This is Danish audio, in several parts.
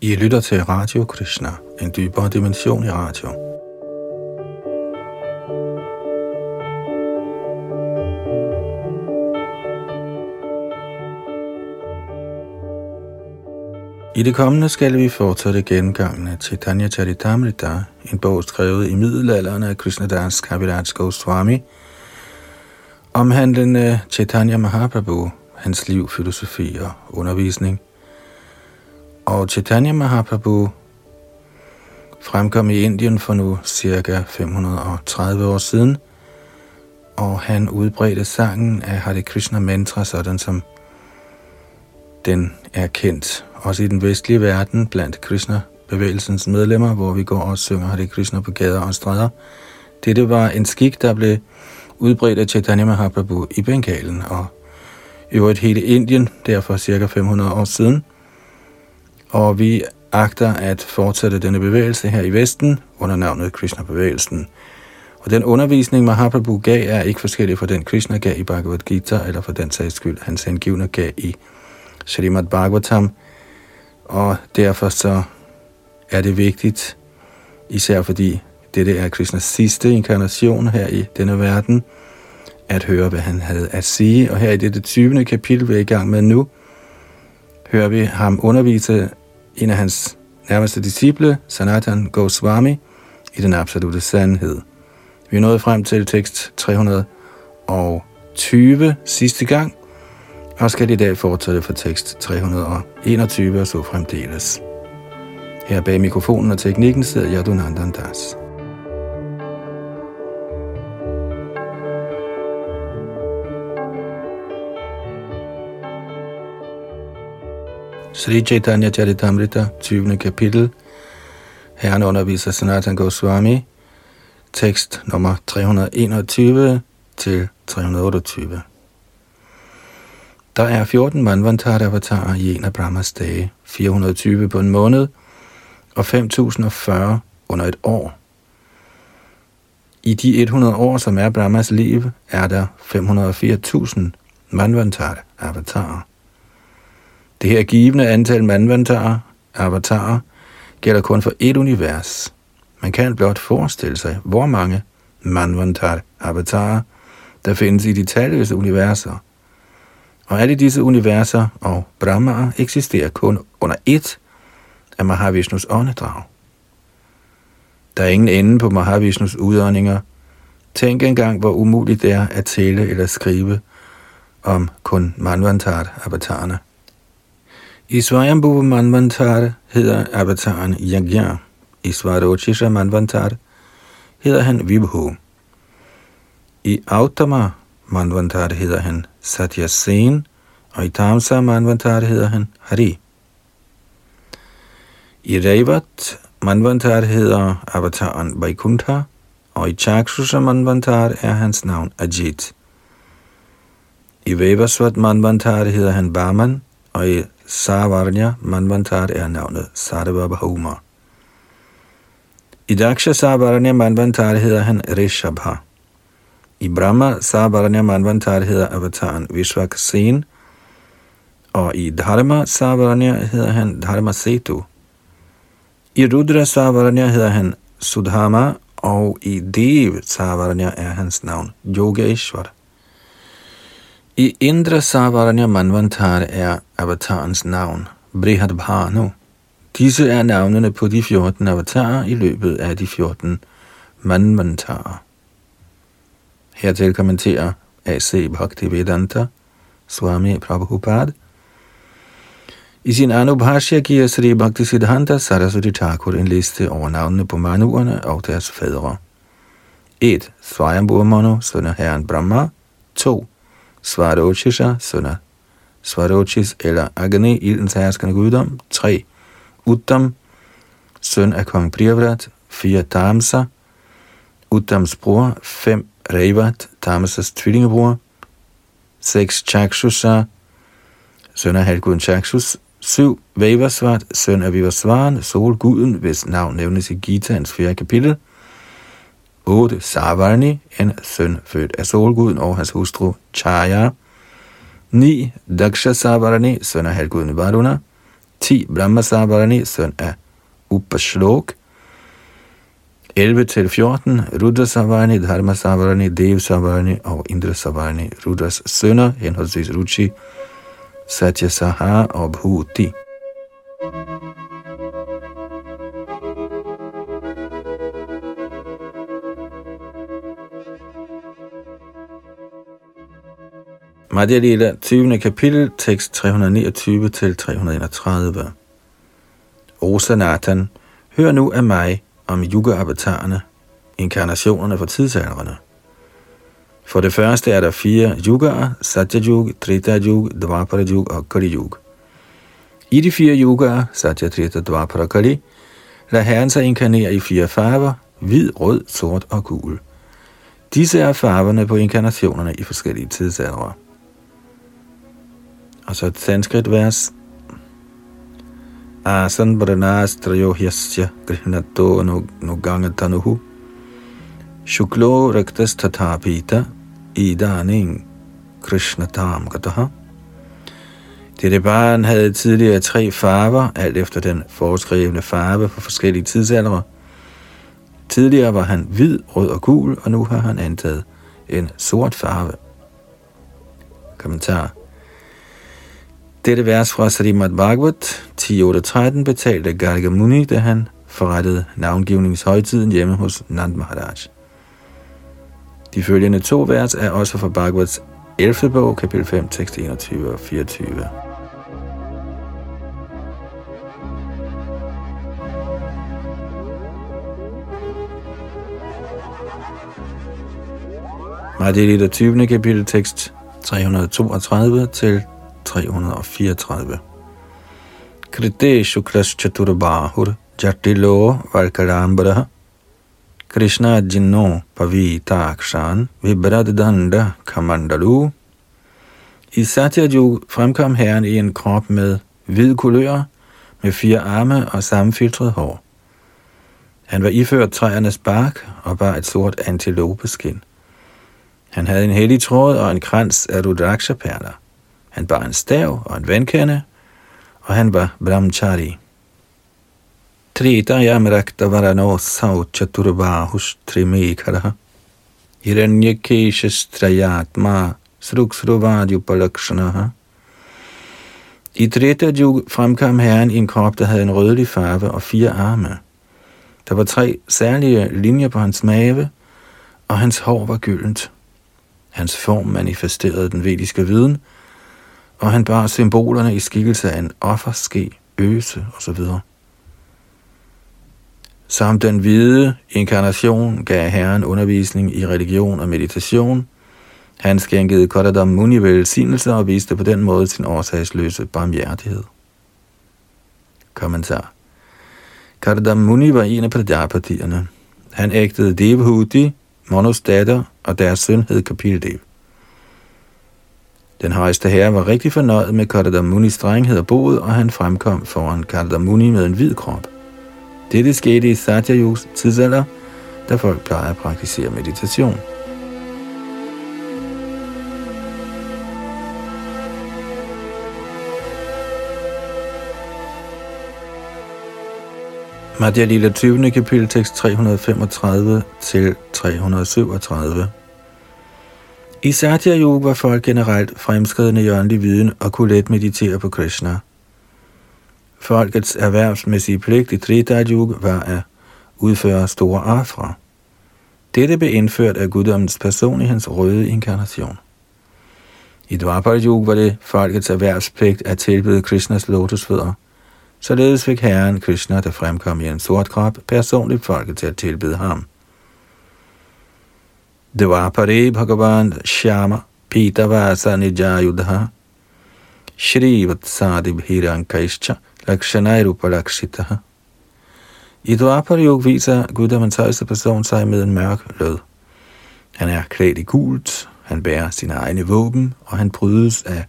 I lytter til Radio Krishna, en dybere dimension i radio. I det kommende skal vi fortsætte gengangen af Chaitanya Charitamrita, en bog skrevet i middelalderen af Krishnadas Kaviraj Goswami, omhandlende Chaitanya Mahaprabhu, hans liv, filosofi og undervisning – og Chaitanya Mahaprabhu fremkom i Indien for nu cirka 530 år siden, og han udbredte sangen af Hare Krishna mantra, sådan som den er kendt også i den vestlige verden blandt Krishna-bevægelsens medlemmer, hvor vi går og synger Hare Krishna på gader og stræder. Dette var en skik, der blev udbredt af Chaitanya Mahaprabhu i Bengalen og øvrigt hele Indien, derfor cirka 500 år siden – og vi agter at fortsætte denne bevægelse her i Vesten under navnet Krishna-bevægelsen. Og den undervisning, Mahaprabhu gav, er ikke forskellig fra den, Krishna gav i Bhagavad Gita, eller for den sags skyld, hans hengivne gav i Srimad Bhagavatam. Og derfor så er det vigtigt, især fordi dette er Krishnas sidste inkarnation her i denne verden, at høre, hvad han havde at sige. Og her i dette 20. kapitel, vi er i gang med nu, hører vi ham undervise en af hans nærmeste disciple, Sanatan Goswami, i den absolute sandhed. Vi er nået frem til tekst 320 sidste gang, og skal i dag fortsætte for tekst 321 og så fremdeles. Her bag mikrofonen og teknikken sidder Yadunandan Das. Sri Chaitanya Charitamrita, 20. kapitel. Herren underviser Sanatan Goswami, tekst nummer 321 til 328. Der er 14 manvantara-avatarer i en af Brahmas dage, 420 på en måned og 5040 under et år. I de 100 år, som er Brahmas liv, er der 504.000 manvantara-avatarer. Det her givende antal manvantarer, avatarer, gælder kun for et univers. Man kan blot forestille sig, hvor mange manvantar avatarer, der findes i de talløse universer. Og alle disse universer og brahmaer eksisterer kun under ét af Mahavishnus åndedrag. Der er ingen ende på Mahavishnus udåndinger. Tænk engang, hvor umuligt det er at tælle eller skrive om kun manvantar-avatarerne. I Svayambhuva Manvantar hedder avataren Yagya. I Svarochisha Manvantar hedder han Vibhu. I Autama Manvantar hedder han Sen, og i Tamsa Manvantar hedder han Hari. I Revat Manvantar hedder avataren Vaikuntha, og i Chakshusha Manvantar er hans navn Ajit. I Vevasvat Manvantar hedder han Barman, og i Savarnya Manvantar er navnet Sarvabhauma. I Daksha Savarnya Manvantar hedder han Rishabha. I Brahma Savarnya Manvantar hedder avataren Vishwaksen, og i Dharma Savaranya hedder han Dharma Setu. I Rudra Savaranya hedder han Sudhama, og i Dev Savaranya er hans navn Yogeshwar. I Indra Savaranya Manvantar er avatarens navn, Brihadbhanu. Disse er navnene på de 14 avatarer i løbet af de 14 Manvantarer. Hertil kommenterer A.C. Bhaktivedanta, Swami Prabhupada. I sin Anubhashya giver Sri Bhakti Siddhanta Saraswati Thakur en liste over navnene på manuerne og deres fædre. 1. Svajambur Manu, søn af herren Brahma. 2. Svarochisha, Suna. Svarochis eller Agni, ildens herskende guddom. 3. Uttam, søn af kong Priyavrat. 4. Tamsa, Uttams bror. 5. Revat, Tamasas tvillingebror. 6. Chakshusha, søn af halvguden Chakshus. 7. Vivasvat, søn af Vivasvaren, solguden, hvis navn nævnes i Gitaens 4. kapitel. 8. Savarni, en søn født af solguden og hans hustru Chaya. 9. Daksha Savarni, søn af halvguden Varuna. 10. Brahma Savarani, søn af Upashlok. 11-14. Rudra Savarani, Dharma Savarani, Dev Savarani og Indra Savarani. Rudras sønner, henholdsvis Ruchi, Satya Saha og Bhuti. Madhya Lila, 20. kapitel, tekst 329 til 331. O Sanatan, hør nu af mig om yuga-avatarerne, inkarnationerne for tidsalderne. For det første er der fire yugaer, Satya Yuga, Trita Yuga, Dvapara og Kali yug. I de fire yugaer, Satya, Trita, Dvapara og Kali, lader Herren sig inkarnere i fire farver, hvid, rød, sort og gul. Disse er farverne på inkarnationerne i forskellige tidsaldre. Og så et sanskrit vers. Asan Branastrayo Hyasya Grihnato Nugangatanuhu Shuklo Raktas tathapita Idaning Krishnatam Gataha dette barn havde tidligere tre farver, alt efter den foreskrevne farve for forskellige tidsaldre. Tidligere var han hvid, rød og gul, og nu har han antaget en sort farve. Kommentar. Dette vers fra Srimad Bhagavat 10.8.13 betalte Garga Muni, da han forrettede navngivningshøjtiden hjemme hos Nand Maharaj. De følgende to vers er også fra Bhagavats 11. bog, kapitel 5, tekst 21 og 24. Madhya 20. kapitel tekst 332 til 334. Krite Shukras Chaturbahur Jatilo Valkarambara Krishna Jinno Pavitakshan Vibrad Danda Kamandalu I Satya Yug fremkom herren i en krop med hvid kulør, med fire arme og sammenfiltret hår. Han var iført træernes bark og bar et sort antilopeskin. Han havde en hellig tråd og en krans af rudraksha-perler. Han bar en stav og en vandkande, og han var brahmachari. Tritayam raktavarano sau chaturbahus trimekara. Hiranyakeshastrayatma sruksruvadjupalakshanaha. I Treta Yug fremkom herren i en krop, der havde en rødlig farve og fire arme. Der var tre særlige linjer på hans mave, og hans hår var gyldent. Hans form manifesterede den vediske viden, og han bar symbolerne i skikkelse af en offerske, øse osv. Som den hvide inkarnation gav Herren undervisning i religion og meditation. Han skænkede Kodadam Muni velsignelse og viste på den måde sin årsagsløse barmhjertighed. Kommentar Kodadam Muni var en af Prajapatierne. Han ægtede Devhuti, Monos datter, og deres søn hed Kapildev. Den højeste herre var rigtig fornøjet med Kardadamunis strenghed og boet, og han fremkom foran Kardadamuni med en hvid krop. Dette skete i Satya Yugs tidsalder, da folk plejer at praktisere meditation. Madhya Lila 20. kapitel tekst 335 til 337. I Satya Yoga var folk generelt fremskridende i åndelig viden og kunne let meditere på Krishna. Folkets erhvervsmæssige pligt i Trita Yoga var at udføre store afra. Dette blev indført af guddommens person i hans røde inkarnation. I Dwapara Yoga var det folkets erhvervspligt at tilbede Krishnas lotusfødder. Således fik herren Krishna, der fremkom i en sort krop, personligt folket til at tilbede ham. Dvapare Bhagavan Shyama Pitavasa Nijayudha Shri Vatsadi Bhirankaischa Lakshanairupa I Dvapar Yog viser guddommens højeste person sig med en mørk lød. Han er klædt i gult, han bærer sine egne våben, og han brydes af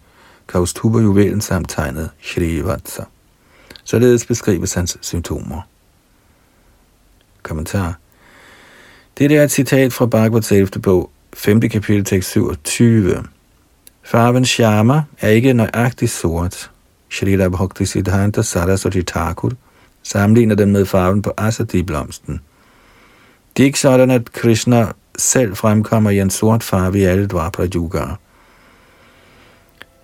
Kaustuba-juvelen samt tegnet Shrivatsa. Således beskrives hans symptomer. Kommentar det er et citat fra Bhagavats 11. bog, 5. kapitel, tekst 27. Farven Sharma er ikke nøjagtigt sort. Shrila Bhakti Siddhanta Saraswati Thakur, sammenligner den med farven på Asadi-blomsten. Det er ikke sådan, at Krishna selv fremkommer i en sort farve i alle Dvapara Yugaer.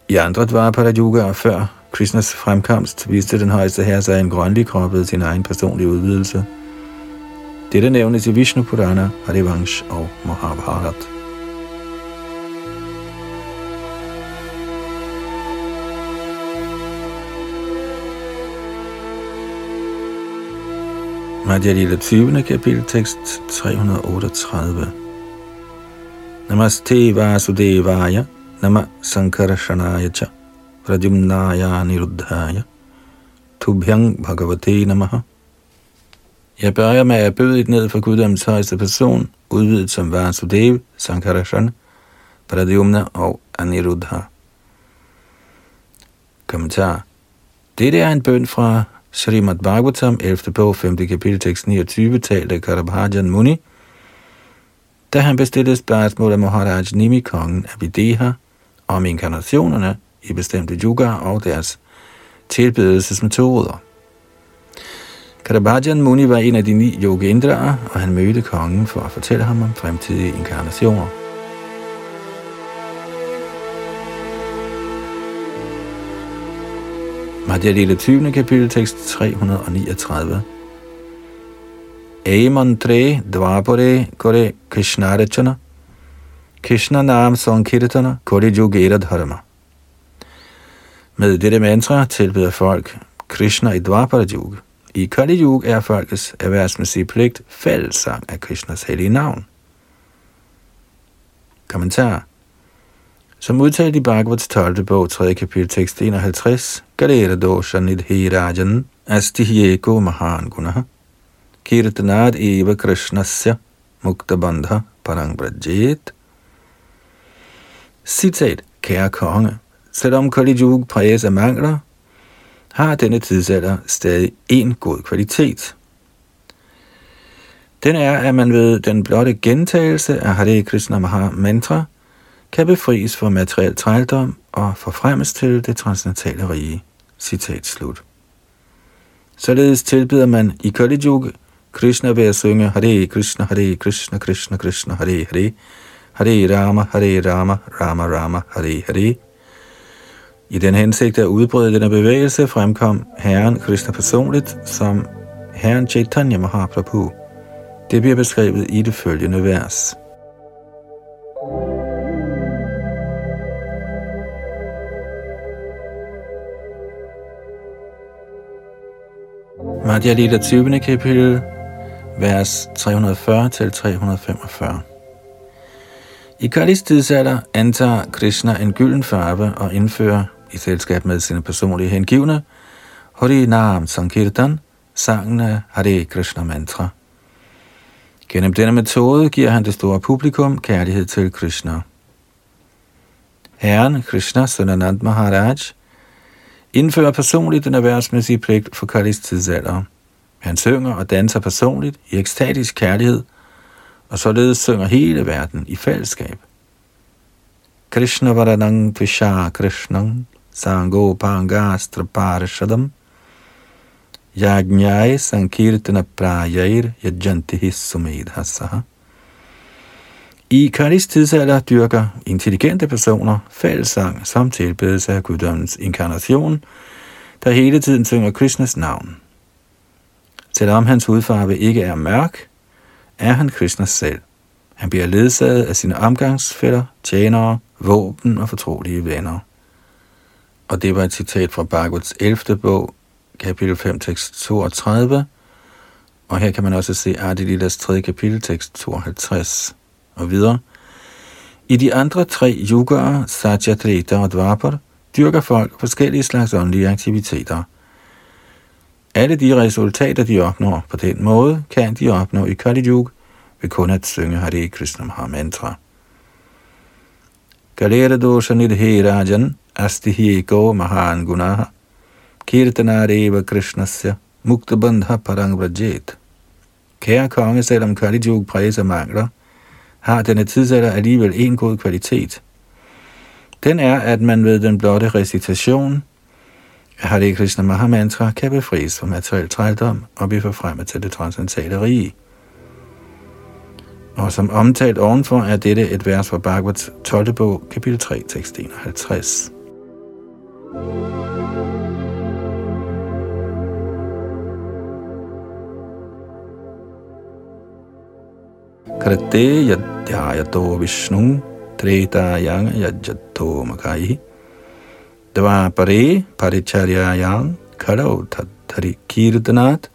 I andre Dvapara Yugaer før Krishnas fremkomst viste den højeste herre sig en grønlig krop ved sin egen personlige udvidelse. Dette nævnes i Vishnu Purana, Harivansh og Mahabharat. Madhya Lila 20. kapitel, tekst 338. Namaste Vasudevaya, Nama Sankarashanaya cha, Rajumnaya Niruddhaya, Tubhyang Bhagavate Namaha. Jeg bøjer med at bøde ned for guddoms højeste person, udvidet som Vasudev, Sankarashan, Pradyumna og Aniruddha. Kommentar. Dette er en bøn fra Srimad Bhagavatam, 11. bog, 5. kapitel, tekst 29, talt af Karabhajan Muni, da han bestilte spørgsmål af Maharaj Nimi, kongen af Videha, om inkarnationerne i bestemte yuga og deres tilbedelsesmetoder. Karabhajan Muni var en af de ni yogindraer, og han mødte kongen for at fortælle ham om fremtidige inkarnationer. Madhya Lille 20. kapitel, tekst 339. Amon 3, Dvapare Kore Krishna Rachana, Krishna Nam Sankirtana Kore Yogera Dharma. Med dette mantra tilbeder folk Krishna i Dvapara Yuga. I Kali Yuga er folkets erhvervsmæssige pligt fællesang af Krishnas hellige navn. Kommentar som udtalt i Bhagavats 12. bog, 3. kapitel, tekst 51, Galera dosha nidhirajan astihyeko mahan gunaha, kirtanad eva krishnasya mukta bandha parang. Citat, kære konge, selvom Kali Yuga præges af mangler, har denne tidsalder stadig en god kvalitet. Den er, at man ved den blotte gentagelse af Hare Krishna Maha Mantra – kan befries fra materiel trældom og forfremmes til det transcendentale rige. Citat slut. Således tilbyder man i Kali Yuga Krishna ved at synge Hare Krishna, Hare Krishna, Krishna Krishna, Hare Hare, Hare Rama, Hare Rama, Rama Rama, Hare Hare. I den hensigt at udbrede denne bevægelse fremkom Herren Krishna personligt som Herren Chaitanya Mahaprabhu. Det bliver beskrevet i det følgende vers. Madhya Lita 20. kapitel, vers 340-345. I Kalis tidsalder antager Krishna en gylden farve og indfører, i selskab med sine personlige hengivne, Hari Naam Sankirtan, sangen af Hare Krishna mantra. Gennem denne metode giver han det store publikum kærlighed til Krishna. Herren Krishna Sunanand Maharaj indfører personligt den erhvervsmæssige pligt for Kalis tidsalder. Han synger og danser personligt i ekstatisk kærlighed, og således synger hele verden i fællesskab. Krishna Varanang tvisha Krishnang Sango Pangastra Parashadam Yajnai Sankirtana Prajair Yajantihi Sumedhasaha i Kalis tidsalder dyrker intelligente personer fællesang som tilbedelse af guddommens inkarnation, der hele tiden synger Krishnas navn. Selvom hans hudfarve ikke er mørk, er han Krishnas selv. Han bliver ledsaget af sine omgangsfælder, tjenere, våben og fortrolige venner. Og det var et citat fra Bhagavats 11. bog, kapitel 5, tekst 32, og her kan man også se Adilidas 3. kapitel, tekst 52 og videre. I de andre tre yugaer, Satya, Treta og Dvapar, dyrker folk forskellige slags åndelige aktiviteter. Alle de resultater, de opnår på den måde, kan de opnå i Kali Yuga ved kun at synge Hare Krishna Maha Mantra. Galera dosha nidhirajan astihi go mahan gunaha kirtanareva krishnasya muktabandha parang vrajet. Kære konge, selvom Kali Yuga præges af mangler, har denne tidsalder alligevel en god kvalitet. Den er, at man ved den blotte recitation af Hare Krishna Mahamantra kan befries fra materiel trældom og blive forfremmet til det transcendentale rige. Og som omtalt ovenfor er dette et vers fra Bhagavats 12. bog, kapitel 3, tekst 51. Krate yadhyayato Vishnu Treta yang yajyato makai Dva pare paricharyayang Karo tattari kirtanat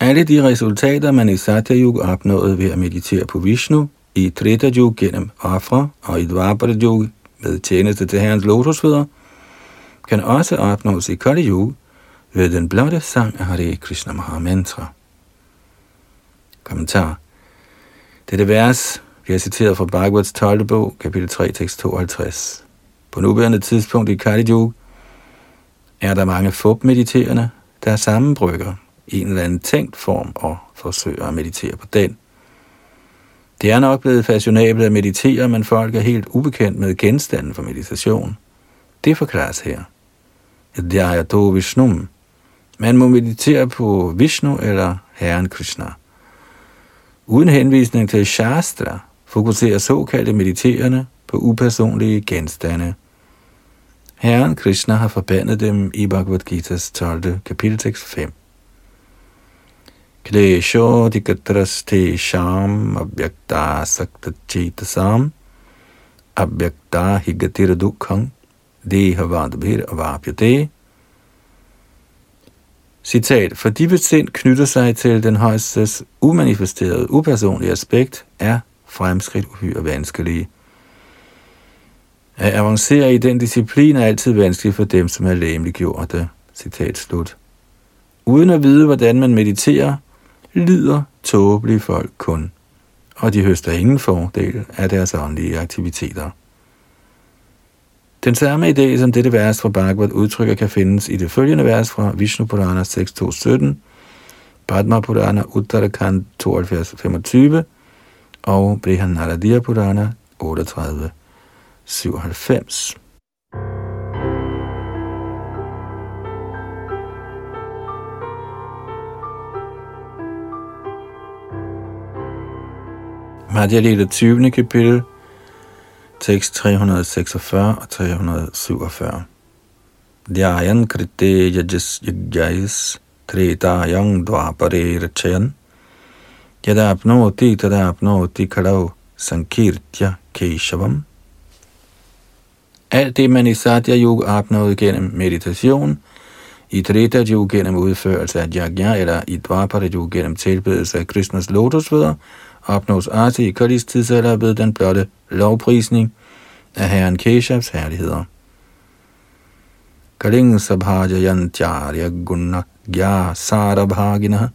alle de resultater, man i Satya Yuga opnåede ved at meditere på Vishnu, i Treta Yuga gennem ofre og i Dvapara Yuga med tjeneste til Herrens lotusfødder, kan også opnås i Kali Yuga ved den blotte sang af Hare Krishna Mahamantra. Kommentar. Dette vers bliver citeret fra Bhagavats 12. bog, kapitel 3, tekst 52. På nuværende tidspunkt i Kali Yuga er der mange fup-mediterende, der sammenbrygger en eller anden tænkt form og forsøger at meditere på den. Det er nok blevet fashionabelt at meditere, men folk er helt ubekendt med genstanden for meditation. Det forklares her. Dhyayado Vishnum. Man må meditere på Vishnu eller Herren Krishna. Uden henvisning til Shastra fokuserer såkaldte mediterende på upersonlige genstande. Herren Krishna har forbandet dem i Bhagavad Gita's 12. kapitel tekst 5. Klesho dikatraste sham abhyakta sakta chetasam abhyakta higatir dukhang dehavadbhir avapyate. Citat, for de sind knytter sig til den højstes umanifesterede, upersonlige aspekt, er fremskridt uhyre vanskelige. At avancere i den disciplin er altid vanskeligt for dem, som er læmeliggjorte. Citat slut. Uden at vide, hvordan man mediterer, lider tåbelige folk kun, og de høster ingen fordel af deres åndelige aktiviteter. Den samme idé, som dette vers fra Bhagavad udtrykker, kan findes i det følgende vers fra Vishnu Purana 6.2.17, Padma Purana Uttarakhand 72.25 og Brihanaradiya Purana 38.97. Madhya Lila 20. kapitel, tekst 346 og 347. Dhyayan krite yajas yagyais tretayang dvapare rachayan yada apnoti tada apnoti kadav sankirtya keshavam. Alt det, man i Satya Yuga opnåede gennem meditation, i Treta Yuga gennem udførelse af Jagya, eller i Dvapara Yuga gennem tilbedelse af Krishnas lotusfødder, opnås også i Kalis tidsalder ved den blotte lovprisning af herren Keshavs herligheder. Kaling sabhajayantyarya gunna gya sarabhagina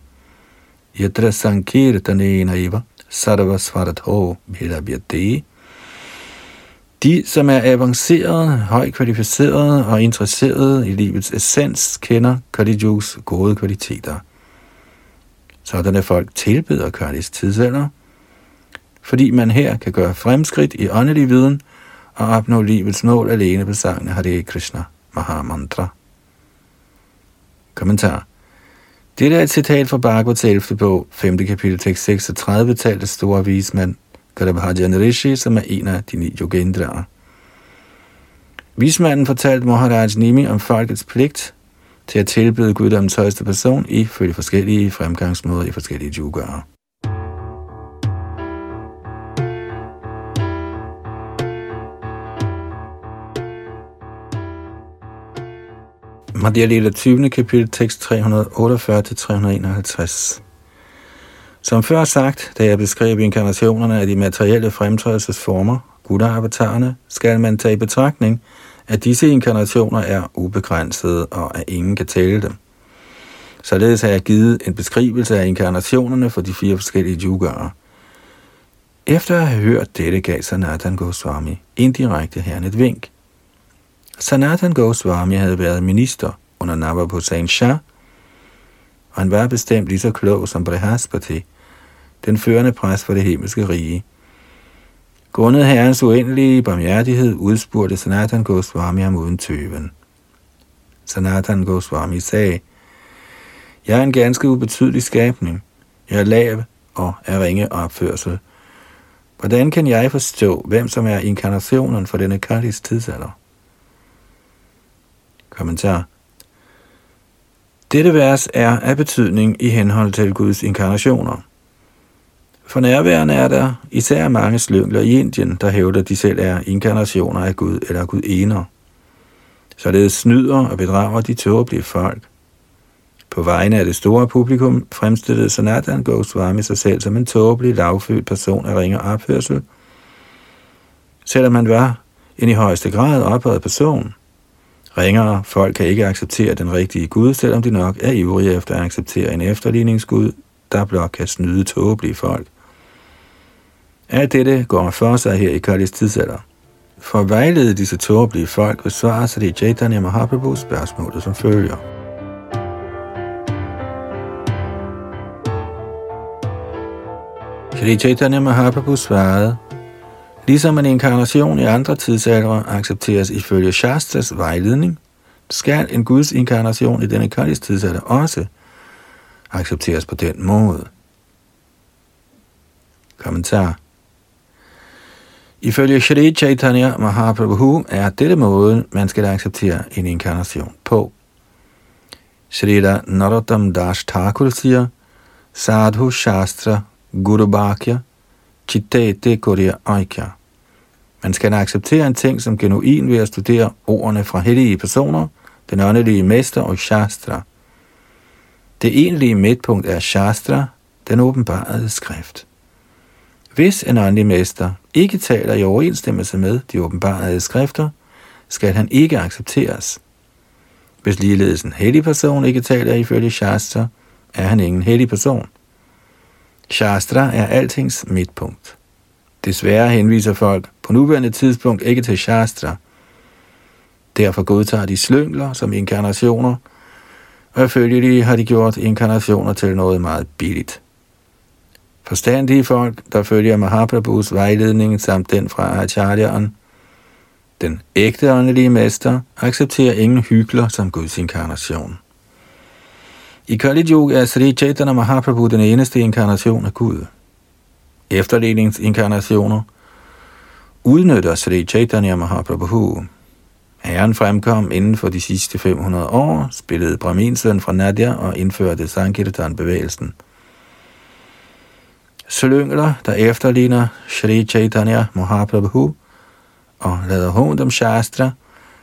yatra sankirtanena iva sarvasvaratho bhilabhyate de, som er avancerede, højt kvalificerede og interesserede i livets essens, kender Kali gode kvaliteter. Sådanne folk tilbeder Kalis tidsalder, fordi man her kan gøre fremskridt i åndelig viden og opnå livets mål alene på sangen Hare Krishna Mahamantra. Kommentar. Dette er et citat fra Bhagavats 11. bog, 5. kapitel, tekst 36, talte store vismand Kadabhajan Rishi, som er en af de ni yogendraer. Vismanden fortalte Maharaj Nimi om folkets pligt til at tilbyde guddommens højeste person i forskellige fremgangsmåder i forskellige yugaer. Madhya Lila 20. kapitel, tekst 348-351. Som før sagt, da jeg beskrev inkarnationerne af de materielle fremtrædelsesformer, Buddha-avatarerne, skal man tage i betragtning, at disse inkarnationer er ubegrænsede og at ingen kan tælle dem. Således har jeg givet en beskrivelse af inkarnationerne for de fire forskellige yugaer. Efter at have hørt dette, gav Sanatan Goswami indirekte herren et vink – Sanatan Goswami havde været minister under Navapusan Shah, og han var bestemt lige så klog som Brihaspati, den førende præst for det himmelske rige. Grundet herrens uendelige barmhjertighed udspurgte Sanatan Goswami ham uden tøven. Sanatan Goswami sagde, Jeg er en ganske ubetydelig skabning. Jeg er lav og er ringe opførsel. Hvordan kan jeg forstå, hvem som er inkarnationen for denne Kalis tidsalder? Kommentar. Dette vers er af betydning i henhold til Guds inkarnationer. For nærværende er der især mange slyngler i Indien, der hævder, at de selv er inkarnationer af Gud eller Gud ener. Således snyder og bedrager de tåbelige folk. På vegne af det store publikum fremstillede Sanatan Goswami sig selv som en tåbelig, lavfødt person af ringe opførsel, selvom han var en i højeste grad ophøjet person. Ringere folk kan ikke acceptere den rigtige Gud, selvom de nok er ivrige efter at acceptere en efterligningsgud, der blot kan snyde tåbelige folk. Alt dette går for sig her i Kalis tidsalder. For at vejlede disse tåbelige folk besvarer sig det Chaitanya Mahaprabhu spørgsmålet som følger. Shri Chaitanya Mahaprabhu svarede, Ligesom en inkarnation i andre tidsalder accepteres ifølge Shastas vejledning, skal en Guds inkarnation i denne kaldes tidsalder også accepteres på den måde. Kommentar Ifølge Shri Chaitanya Mahaprabhu er dette måde, man skal acceptere en inkarnation på. Shrita Narottam Das Thakur siger, Sadhu Shastra Guru Bhakya Chitte Korea Aikya. Man skal acceptere en ting som genuin ved at studere ordene fra hellige personer, den åndelige mester og Shastra. Det egentlige midtpunkt er Shastra, den åbenbarede skrift. Hvis en åndelig mester ikke taler i overensstemmelse med de åbenbarede skrifter, skal han ikke accepteres. Hvis ligeledes en hellig person ikke taler ifølge Shastra, er han ingen hellig person. Shastra er altings midtpunkt. Desværre henviser folk på nuværende tidspunkt ikke til Shastra. Derfor godtager de slyngler som inkarnationer, og følgelig har de gjort inkarnationer til noget meget billigt. Forstandige folk, der følger Mahaprabhus vejledning samt den fra Acharyaen, den ægte åndelige mester, accepterer ingen hykler som Guds inkarnation. I Kali Yuga er Sri Chaitanya Mahaprabhu den eneste inkarnation af Gud efterledningsinkarnationer, udnytter Sri Chaitanya Mahaprabhu. Herren fremkom inden for de sidste 500 år, spillede Brahminsøn fra Nadia og indførte Sankirtan-bevægelsen – slyngler, der efterligner Sri Chaitanya Mahaprabhu og lader hånd om Shastra,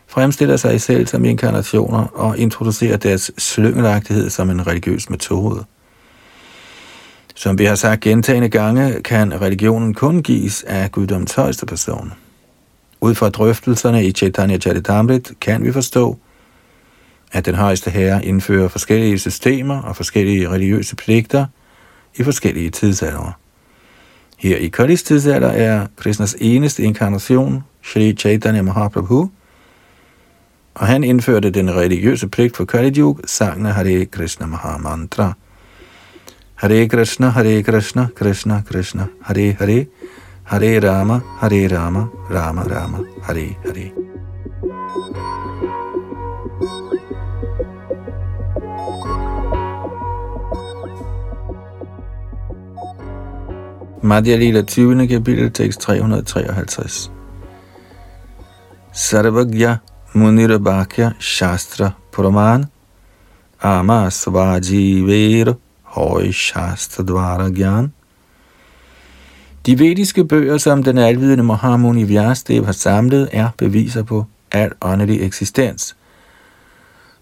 fremstiller sig selv som inkarnationer og introducerer deres slyngelagtighed som en religiøs metode. Som vi har sagt gentagende gange, kan religionen kun gives af guddoms højeste person. Ud fra drøftelserne i Chaitanya Charitamrit kan vi forstå, at den højeste herre indfører forskellige systemer og forskellige religiøse pligter – i forskellige tidsalder. Her i Kalis tidsalder er Krishnas eneste inkarnation, Sri Chaitanya Mahaprabhu, og han indførte den religiøse pligt for Kali Yuga, sangene Hare Krishna Mahamantra. Hare Krishna, Hare Krishna, Krishna Krishna, Hare Hare, Hare Rama, Hare Rama, Rama Rama, Hare Hare. Madhya Lila 20. kapitel, tekst 353. Sarvagya Munirabhakya Shastra Praman Ama Svajivera høje Shastadvara Gyan De vediske bøger, som den alvidende Mahamuni Vyasdev har samlet, er beviser på al åndelig eksistens.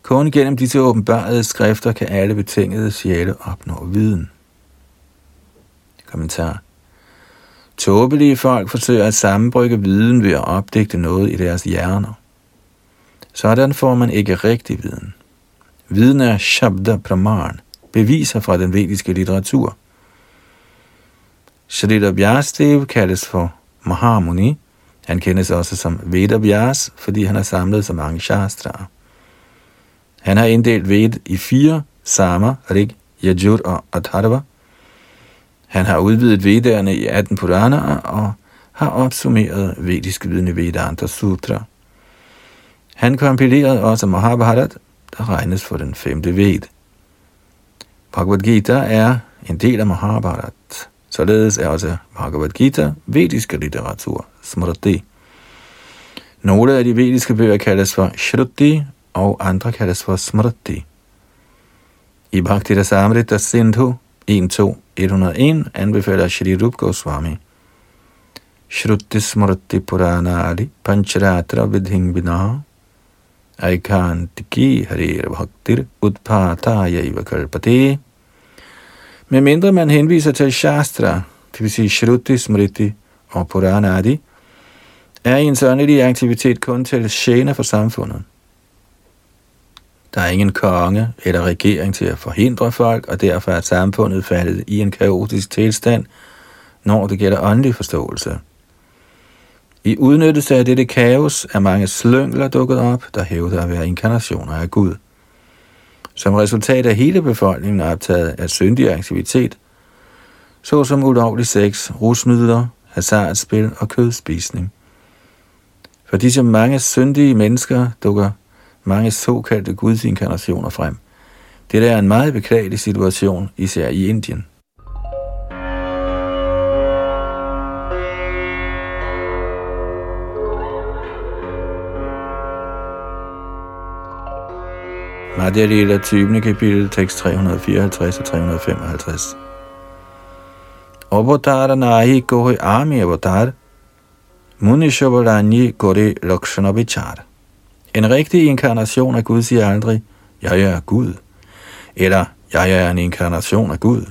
Kun gennem disse åbenbarede skrifter kan alle betingede sjæle opnå viden. Kommentar Tåbelige folk forsøger at sammenbrygge viden ved at opdægte noget i deres hjerner. Sådan får man ikke rigtig viden. Viden er Shabda Praman, beviser fra den vediske litteratur. Shrita Vyastev kaldes for Mahamuni. Han kendes også som Vyas, fordi han har samlet så mange shastraer. Han har inddelt Ved i fire, Sama, Rig, Yajur og Atharva – han har udvidet Vedderne i 18 Puranaer og har opsummeret vedisk viden i Vedanta Sutra. Han kompilerede også Mahabharat, der regnes for den femte ved. Bhagavad Gita er en del af Mahabharat. Således er også Bhagavad Gita vedisk litteratur, smriti. Nogle af de vediske bøger kaldes for Shruti, og andre kaldes for Smriti. I Bhakti Rasamrita Sindhu 1.2.101 anbefaler Shri Rup Goswami Shruti Smriti Puranadi Pancharatra Vidhing Vina Aikantiki Harir Bhaktir Udpataya Kalpate men mindre man henviser til Shastra, det vil sige Shruti Smriti og Puranadi, er ens åndelige aktivitet kun til tjene for samfundet. Der er ingen konge eller regering til at forhindre folk, og derfor er samfundet faldet i en kaotisk tilstand, når det gælder åndelig forståelse. I udnyttelse af dette kaos er mange slyngler dukket op, der hævder at være inkarnationer af Gud. Som resultat af hele befolkningen er optaget af syndig aktivitet, såsom ulovlig sex, rusmidler, hasardspil og kødspisning. For disse mange syndige mennesker dukker mange såkaldte gudsinkarnationer frem. Det er en meget beklagelig situation, især i Indien. Madhya Lila 20. kapitel, tekst 354 og 355. Avatar nahi kohoi ami avatar, munishavarani kore lakshana vichar. En rigtig inkarnation af Gud siger aldrig, jeg er Gud, eller jeg er en inkarnation af Gud.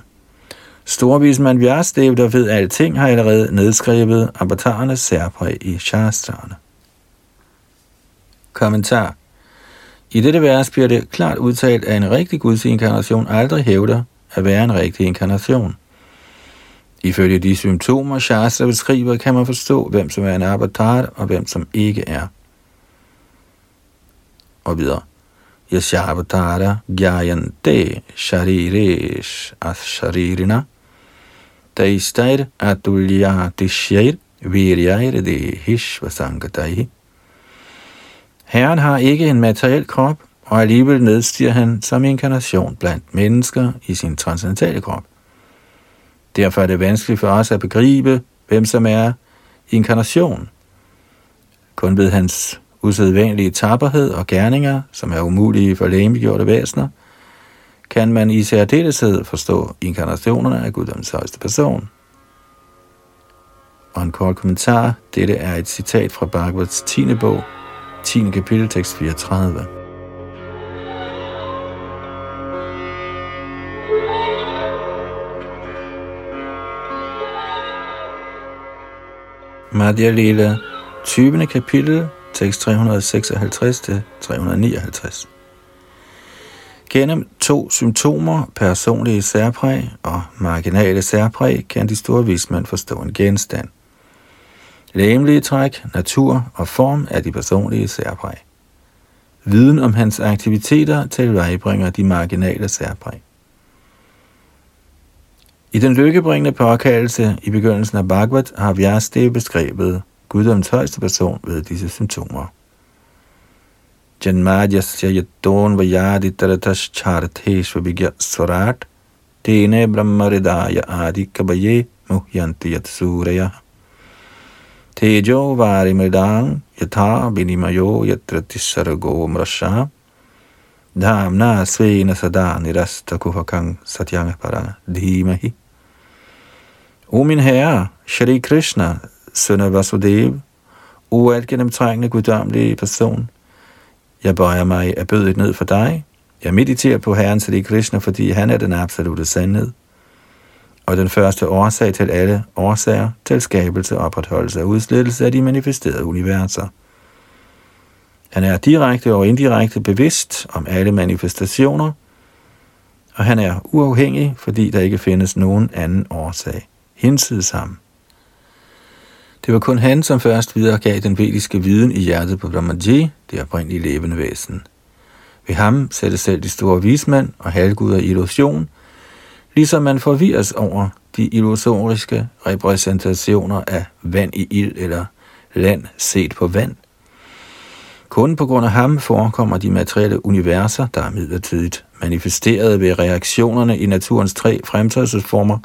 Storvismand Vjærsdev, der ved alting, har allerede nedskrevet avatarernes særpræg i shastrene. Kommentar i dette vers bliver det klart udtalt, at en rigtig Guds inkarnation aldrig hævder at være en rigtig inkarnation. Ifølge de symptomer, Shastra beskriver, kan man forstå, hvem som er en avatar og hvem som ikke er og videre. Yashavatara gyayante shariresh asharirina taistair atulyatishair viryair dehishvasangatai. Herren har ikke en materiel krop, og alligevel nedstiger han som inkarnation blandt mennesker i sin transcendentale krop. Derfor er det vanskeligt for os at begribe, hvem som er inkarnation. Kun ved hans usædvanlige tapperhed og gerninger, som er umulige for lægemegjorte væsener, kan man i særdeleshed forstå inkarnationerne af Guddoms højeste person. Og en kort kommentar. Dette er et citat fra Bhagavats 10. bog, 10. kapitel, tekst 34. Madhya Lila, 20. kapitel, tekst 356-359. Gennem to symptomer, personlige særpræg og marginale særpræg, kan de store vismænd forstå en genstand. Læmelige træk, natur og form er de personlige særpræg. Viden om hans aktiviteter tilvejebringer de marginale særpræg. I den lykkebringende påkaldelse i begyndelsen af Bhagavad har Vyastev beskrevet guddoms højeste person ved disse symptomer. Janmadhyasya yadon vajadi taratas charteshva vigya swarat tene brahmaridaya adi kabaye muhyanti yat suraya. Tejo varimridang yatha binimayo yatrati sargo mrasha dhamna svena sada nirasta kuhakang satyang parana dhimahi. O min herre, Shri Krishna, søn af Vasudev, o alt gennemtrængende guddommelige person. Jeg bøjer mig af bødet ned for dig. Jeg mediterer på Herren Sri Krishna, fordi han er den absolute sandhed. Og den første årsag til alle årsager til skabelse opretholdelse og udslettelse af de manifesterede universer. Han er direkte og indirekte bevidst om alle manifestationer, og han er uafhængig, fordi der ikke findes nogen anden årsag hinsides ham. Det var kun han, som først videregav den vediske viden i hjertet på Brahmaji, det oprindelige levende væsen. Ved ham satte selv de store vismænd og halvguder i illusion, ligesom man forvirres over de illusoriske repræsentationer af vand i ild eller land set på vand. Kun på grund af ham forekommer de materielle universer, der er midlertidigt manifesteret ved reaktionerne i naturens tre fremtrædelsesformer,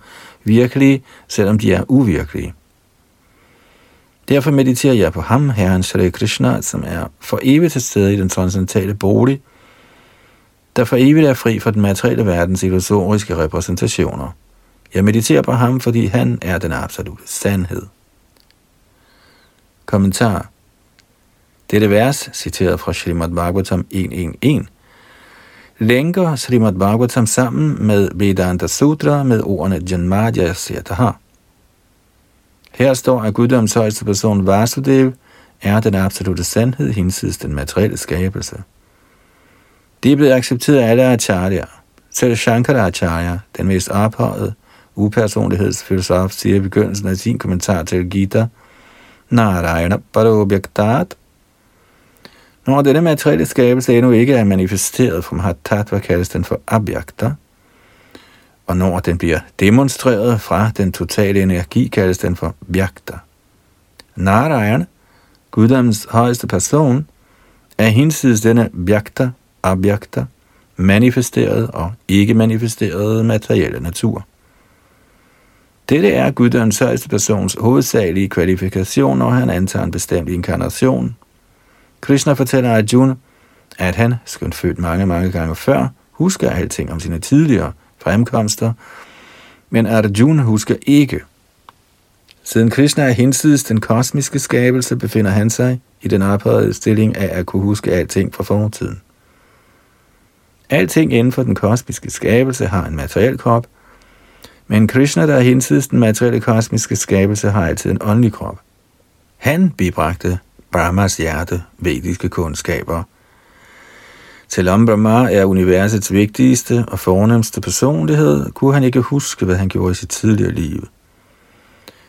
virkelige, selvom de er uvirkelige. Derfor mediterer jeg på ham, Herren Shri Krishna, som er for evigt til stede i den transcendentale bolig, der for evigt er fri for den materielle verdens illusoriske repræsentationer. Jeg mediterer på ham, fordi han er den absolute sandhed. Kommentar Dette vers, citeret fra Srimad Bhagavatam 1.1.1, lænker Srimad Bhagavatam sammen med Vedanta Sutra med ordene Janmadya Setaha. Her står, at guddoms højeste person Vasudev er den absolute sandhed hinsides den materielle skabelse. Det er blevet accepteret af alle acharya. Selv Shankaracharya, den mest ophøjede upersonlighedsfilosof, siger i begyndelsen af sin kommentar til Gita, Narayana Parobhyaktat. Når denne materielle skabelse endnu ikke er manifesteret fra Mahatattva, kaldes den for Abhyakta. Og når den bliver demonstreret fra den totale energi, kaldes den for Vyakta. Narayana, guddommens højeste person, er hinsides denne Vyakta abjakta, manifesteret og ikke manifesteret materielle natur. Dette er guddoms højeste persons hovedsagelige kvalifikation, når han antager en bestemt inkarnation. Krishna fortæller Arjuna, at han, skønt født mange, mange gange før, husker alting om sine tidligere fremkomster, men Arjuna husker ikke. Siden Krishna er hinsides den kosmiske skabelse, befinder han sig i den ophøjede stilling af at kunne huske alting fra fortiden. Alting inden for den kosmiske skabelse har en materiel krop, men Krishna, der er hinsides den materielle kosmiske skabelse, har altid en åndelig krop. Han bibragte Brahmas hjerte vediske kundskaber. Selvom Brahma er universets vigtigste og fornemmeste personlighed, kunne han ikke huske, hvad han gjorde i sit tidligere liv.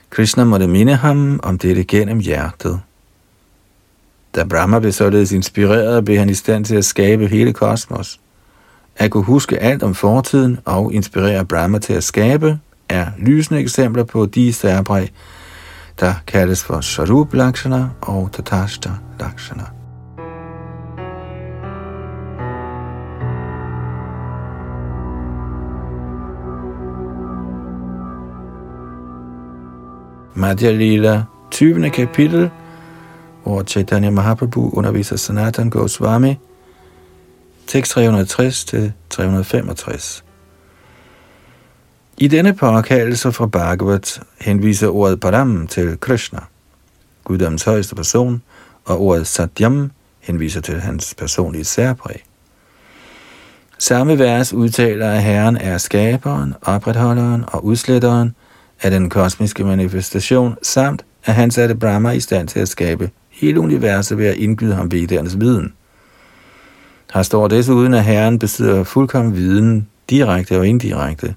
Krishna måtte minde ham om dette gennem hjertet. Da Brahma blev således inspireret, blev han i stand til at skabe hele kosmos. At kunne huske alt om fortiden og inspirere Brahma til at skabe, er lysende eksempler på de særpræg, der kaldes for Sarup Lakshana og Tatashta Lakshana. Madhya Lila, 20. kapitel, hvor Chaitanya Mahaprabhu underviser Sanatan Goswami, tekst 360 til 365. I denne påkaldelse fra Bhagavat henviser ordet Param til Krishna, guddommens højeste person, og ordet Satyam henviser til hans personlige særpræg. Samme vers udtaler, at Herren er skaberen, opretholderen og udsletteren af den kosmiske manifestation, samt at han satte Brahma i stand til at skabe hele universet ved at indgyde ham vedernes viden. Her står desuden, at Herren besidder fuldkommen viden, direkte og indirekte,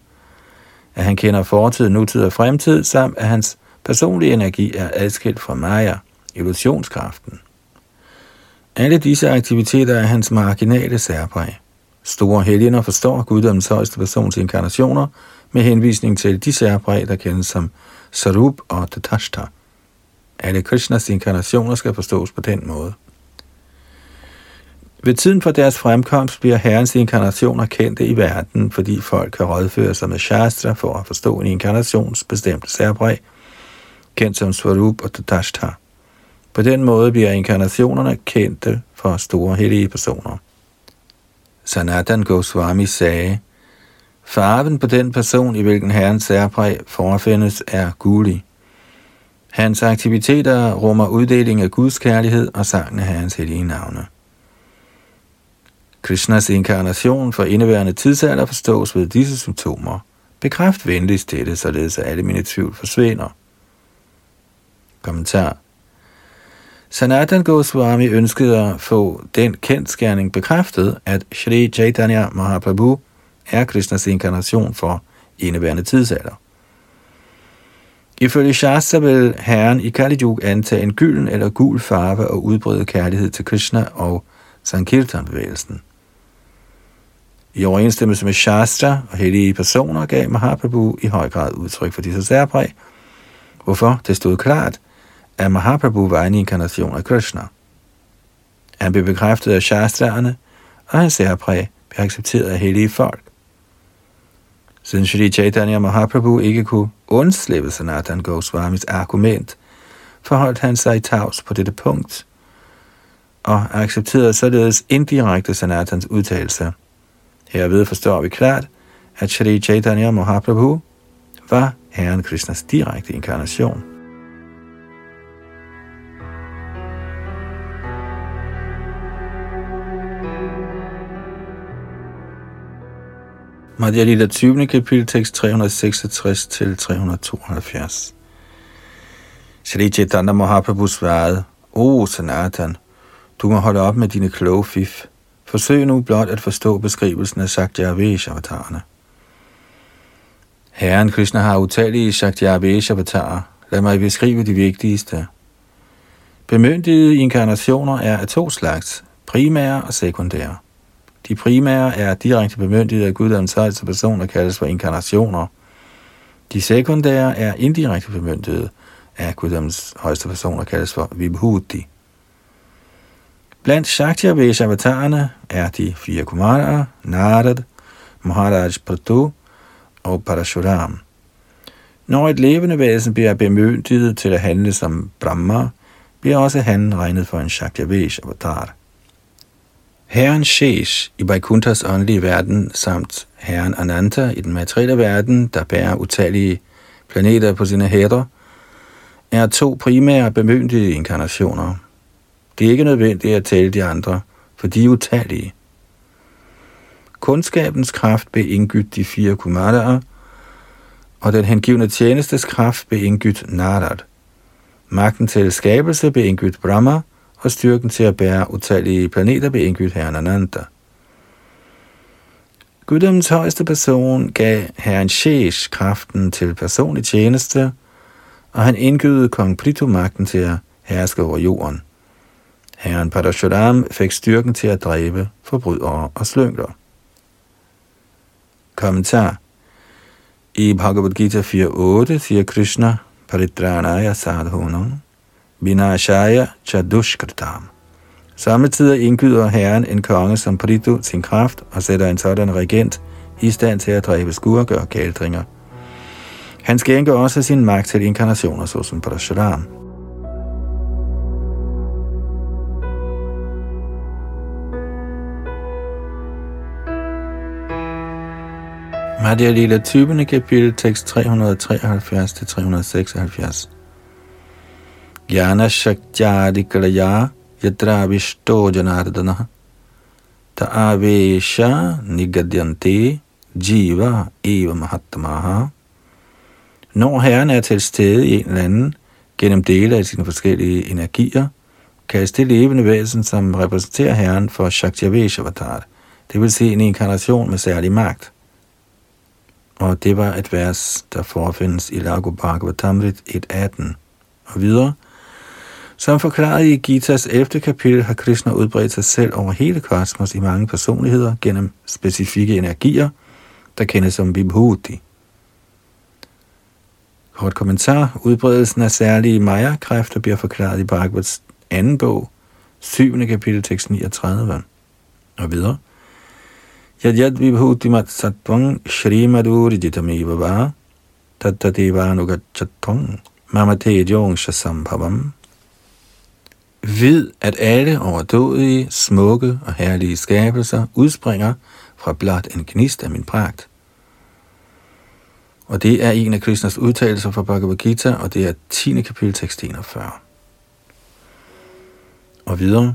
at han kender fortid, nutid og fremtid, samt at hans personlige energi er adskilt fra Maya, illusionskraften. Alle disse aktiviteter er hans marginale særpræg. Store helgener forstår guddommens højeste persons inkarnationer med henvisning til de særpræg, der kendes som Sarup og Tatashta. Alle Krishnas inkarnationer skal forstås på den måde. Ved tiden for deres fremkomst bliver Herrens inkarnationer kendte i verden, fordi folk kan rådføre sig med Shastra for at forstå en inkarnations bestemte særpræg, kendt som Swarup og Tatashta. På den måde bliver inkarnationerne kendte for store hellige personer. Sanatan Goswami sagde, Farven på den person, i hvilken herrens særpræg forefindes, er gulig. Hans aktiviteter rummer uddeling af Guds kærlighed og sangen af herrens hellige navne. Krishnas inkarnation for indeværende tidsalder forstås ved disse symptomer. Bekræft venligst dette, således at alle mine tvivl forsvinder. Kommentar Sanatan Goswami ønskede at få den kendskærning bekræftet, at Shri Chaitanya Mahaprabhu er Krishnas inkarnation for indeværende tidsalder. Ifølge Shastra vil Herren i Kali Yuga antage en gylden eller gul farve og udbrede kærlighed til Krishna og Sankirtan-bevægelsen. I overensstemmelse med Shastra og hellige personer gav Mahaprabhu i høj grad udtryk for disse særpræg, hvorfor det stod klart, at Mahaprabhu var en inkarnation af Krishna. Han blev bekræftet af shastraerne, og hans særpræg blev accepteret af hellige folk. Siden Shri Chaitanya Mahaprabhu ikke kunne undslippe Sanatan Goswamis argument, forholdt han sig tavs på dette punkt, og accepterede således indirekte Sanatans udtalelse. Herved forstår vi klart, at Shri Chaitanya Mahaprabhu var Herren Krishnas direkte inkarnation. Madhya Lila 20. kapitel, tekst 366 til 372. Shri Chaitanya Mahaprabhu svarede, O Sanatan, du må holde op med dine kloge fif. Forsøg nu blot at forstå beskrivelsen af Shakti-avatarerne. Herren Krishna har utallige Shakti-avatarer. Lad mig beskrive de vigtigste. Bemyndigede inkarnationer er af to slags, primære og sekundære. De primære er direkte bemyndigede af Guddoms højeste person og kaldes for inkarnationer. De sekundære er indirekte bemyndigede af Guddoms højeste personer kaldes for Vibhuti. Blandt Shakti avatarerne er de fire kumarer, Narad, Maharaj Pratu og Parashuram. Når et levende væsen bliver bemyndiget til at handle som Brahma, bliver også han regnet for en Shakti avatar. Herren Shesh i Vaikunthas åndelige verden, samt Herren Ananta i den materielle verden, der bærer utallige planeter på sine hætter, er to primære bemyndigede inkarnationer. Det er ikke nødvendigt at tælle de andre, for de er utallige. Kundskabens kraft blev indgydt de fire kumaraer, og den hengivne tjenestes kraft blev indgydt Narad. Magten til skabelse blev indgydt Brahma, og styrken til at bære utallige planeter blev indgydt herren Ananta. Guddoms højeste person gav herren Shesh kraften til personlig tjeneste, og han indgydede kong Prito magten til at herske over jorden. Herren Parashuram fik styrken til at dræbe forbrydere og slyngler. Kommentar I Bhagavad Gita 4.8 siger Krishna Paritranaya sadhunam Vinashaya Chadushkritam. Samtidig indgyder Herren en konge som Prithu sin kraft og sætter en sådan regent i stand til at dræbe skurke og kældringer. Han skænker også sin magt til inkarnationer såsom Parashuram. Madhya Lila 20. kapitel, tekst 373-376. Jnana Shaktyadikalaya Yatra Vishto Janardana Ta Avesha Nigadyante Jiva Eva Mahatmaha Når Herren er til stede i en eller anden gennem dele af sine forskellige energier, kaldes det levende væsen, som repræsenterer Herren for Shaktyaveshavatar, det vil sige en inkarnation med særlig magt. Og det var et vers, der forfindes i Lago Bhagavatamrit 1.18. Og videre, som forklaret i Gitas 11. kapitel har Krishna udbredt sig selv over hele kosmos i mange personligheder gennem specifikke energier, der kendes som Vibhuti. Kort kommentar. Udbredelsen af særlige Maya-kræfter bliver forklaret i Bhagavats anden bog, 7. kapitel, tekst 39. Og videre. Yad yad vibhutimat sattvang shrimaduri jitamiva va tattadevanugachatvang mamate jong Vid, at alle overdådige, smukke og herlige skabelser udspringer fra blot en gnist af min pragt. Og det er en af Krishnas udtalelser fra Bhagavad Gita, og det er 10. kapitel, tekst 41. Og videre.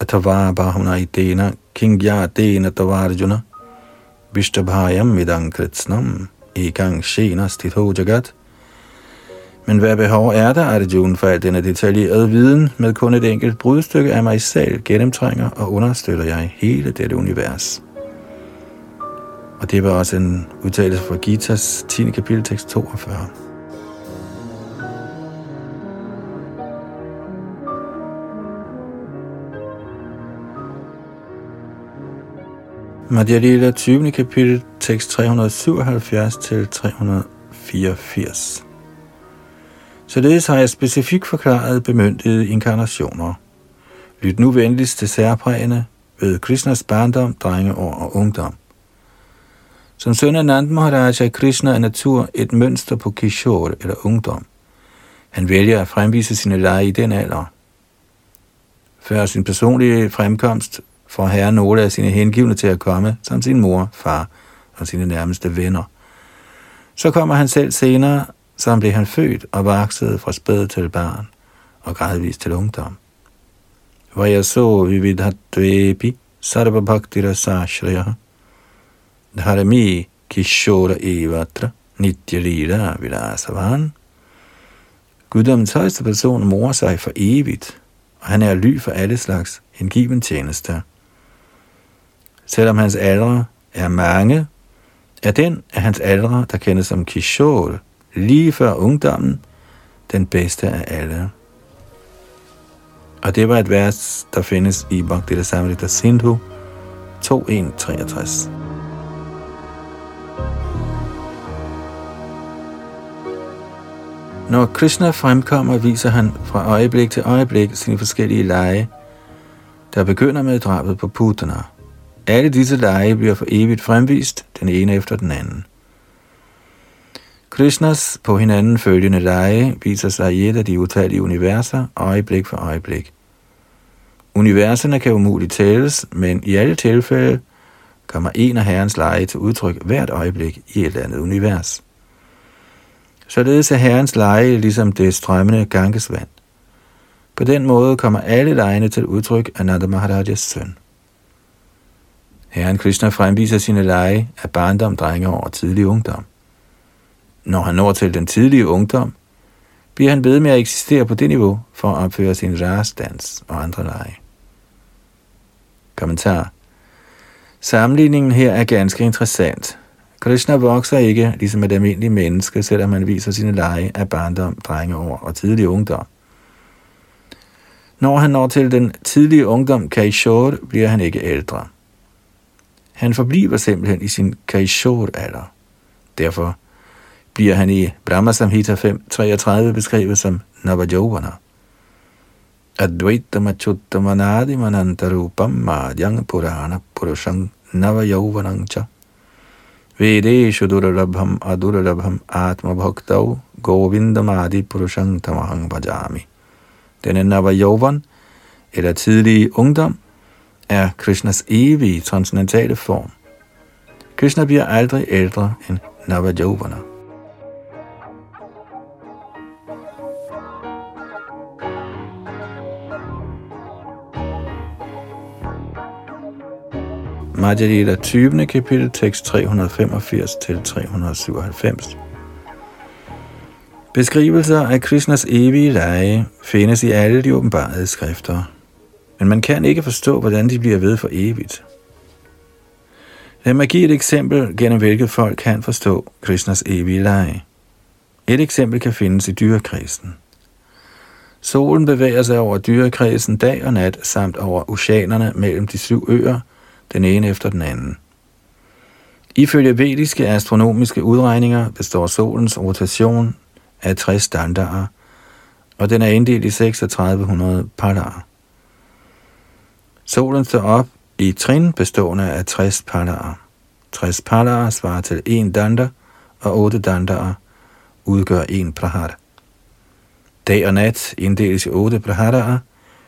अथवा bahuna इतेन kingya dena tavarjuna vishtabhayam midang kritsnam egang shena stitho jagat men hvad behov er der, Arjuna, for al denne detaljerede viden med kun et enkelt brudstykke af mig selv gennemtrænger og understøtter jeg hele dette univers? Og det var også en udtalelse fra Gitas 10. kapitel, tekst 42. Madhya Lila 20. kapitel, tekst 377 til 384. Således har jeg specifikt forklaret bemyndigede inkarnationer. Lyt nu venligst til særprægene ved Krishnas barndom, drengeår og ungdom. Som søn af Nand Maharaj er Krishna af natur et mønster på Kishore eller ungdom. Han vælger at fremvise sine lege i den alder. Før sin personlige fremkomst får herren nogle af sine hengivne til at komme, som sin mor, far og sine nærmeste venner. Så kommer han selv senere, som blev han født og voksede fra spæd til barn og gradvist til ungdom. Hvor jeg så vividhatvepi sarva bhakti rasashraya dharami kishora evatra nitya vilasavan. Guddommens højeste person morer sig for evigt, og han er ly for alle slags hengiven tjenester. Selvom hans aldre er mange, er den af hans aldre, der kendes som Kishol, lige før ungdommen, den bedste af alle. Og det var et vers, der findes i Bhakti Samrita Sindhu 2.1.63. Når Krishna fremkommer, viser han fra øjeblik til øjeblik sine forskellige lege, der begynder med drabet på Putana. Alle disse lege bliver for evigt fremvist, den ene efter den anden. Krishnas på hinanden følgende lege viser sig i et af de utallige universer, øjeblik for øjeblik. Universerne kan umuligt tælles, men i alle tilfælde kommer en af herrens lege til udtryk hvert øjeblik i et andet univers. Således er herrens lege ligesom det strømmende gangesvand. På den måde kommer alle lejene til udtryk af Nanda Maharajas søn. Herren Krishna fremviser sine lege af barndom, drenge og tidlig ungdom. Når han når til den tidlige ungdom, bliver han ved med at eksistere på det niveau for at opføre sin rasdans og andre lege. Kommentar. Sammenligningen her er ganske interessant. Krishna vokser ikke ligesom et almindeligt menneske, selvom han viser sine lege af barndom, drengeår og tidlig ungdom. Når han når til den tidlige ungdom Kaishore, bliver han ikke ældre. Han forbliver simpelthen i sin Kaishor-alder. Derfor bliver han i Brahma Samhita 5.33 beskrevet som Navajovana. Advaita Machuttamanadi Manantarupam Madhyang Purana Purushang Navajovanang Cha Vedeshu Duralabham Aduralabham Atma Bhaktau Govindamadi Purushang Tamahang Bhajami. Denne Navajovan, eller tidlige ungdom, er Krishnas evige transcendentale form. Krishna bliver aldrig ældre end Navajovana. Madhya 20. kapitel, tekst 385 til 397. Beskrivelser af Krishnas evige lege findes i alle de åbenbarede skrifter, men man kan ikke forstå, hvordan de bliver ved for evigt. Lad mig give et eksempel, gennem hvilket folk kan forstå Krishnas evige lege. Et eksempel kan findes i dyrekredsen. Solen bevæger sig over dyrekredsen dag og nat, samt over oceanerne mellem de syv øer – den ene efter den anden. Ifølge vediske astronomiske udregninger består solens rotation af 60 standarder, og den er inddelt i 3600 palarer. Solen står op i trin bestående af 60 palaer. 60 palaer svarer til 1 danda, og 8 dandaer udgør 1 prahara. Dag og nat inddeles i 8 praharaer,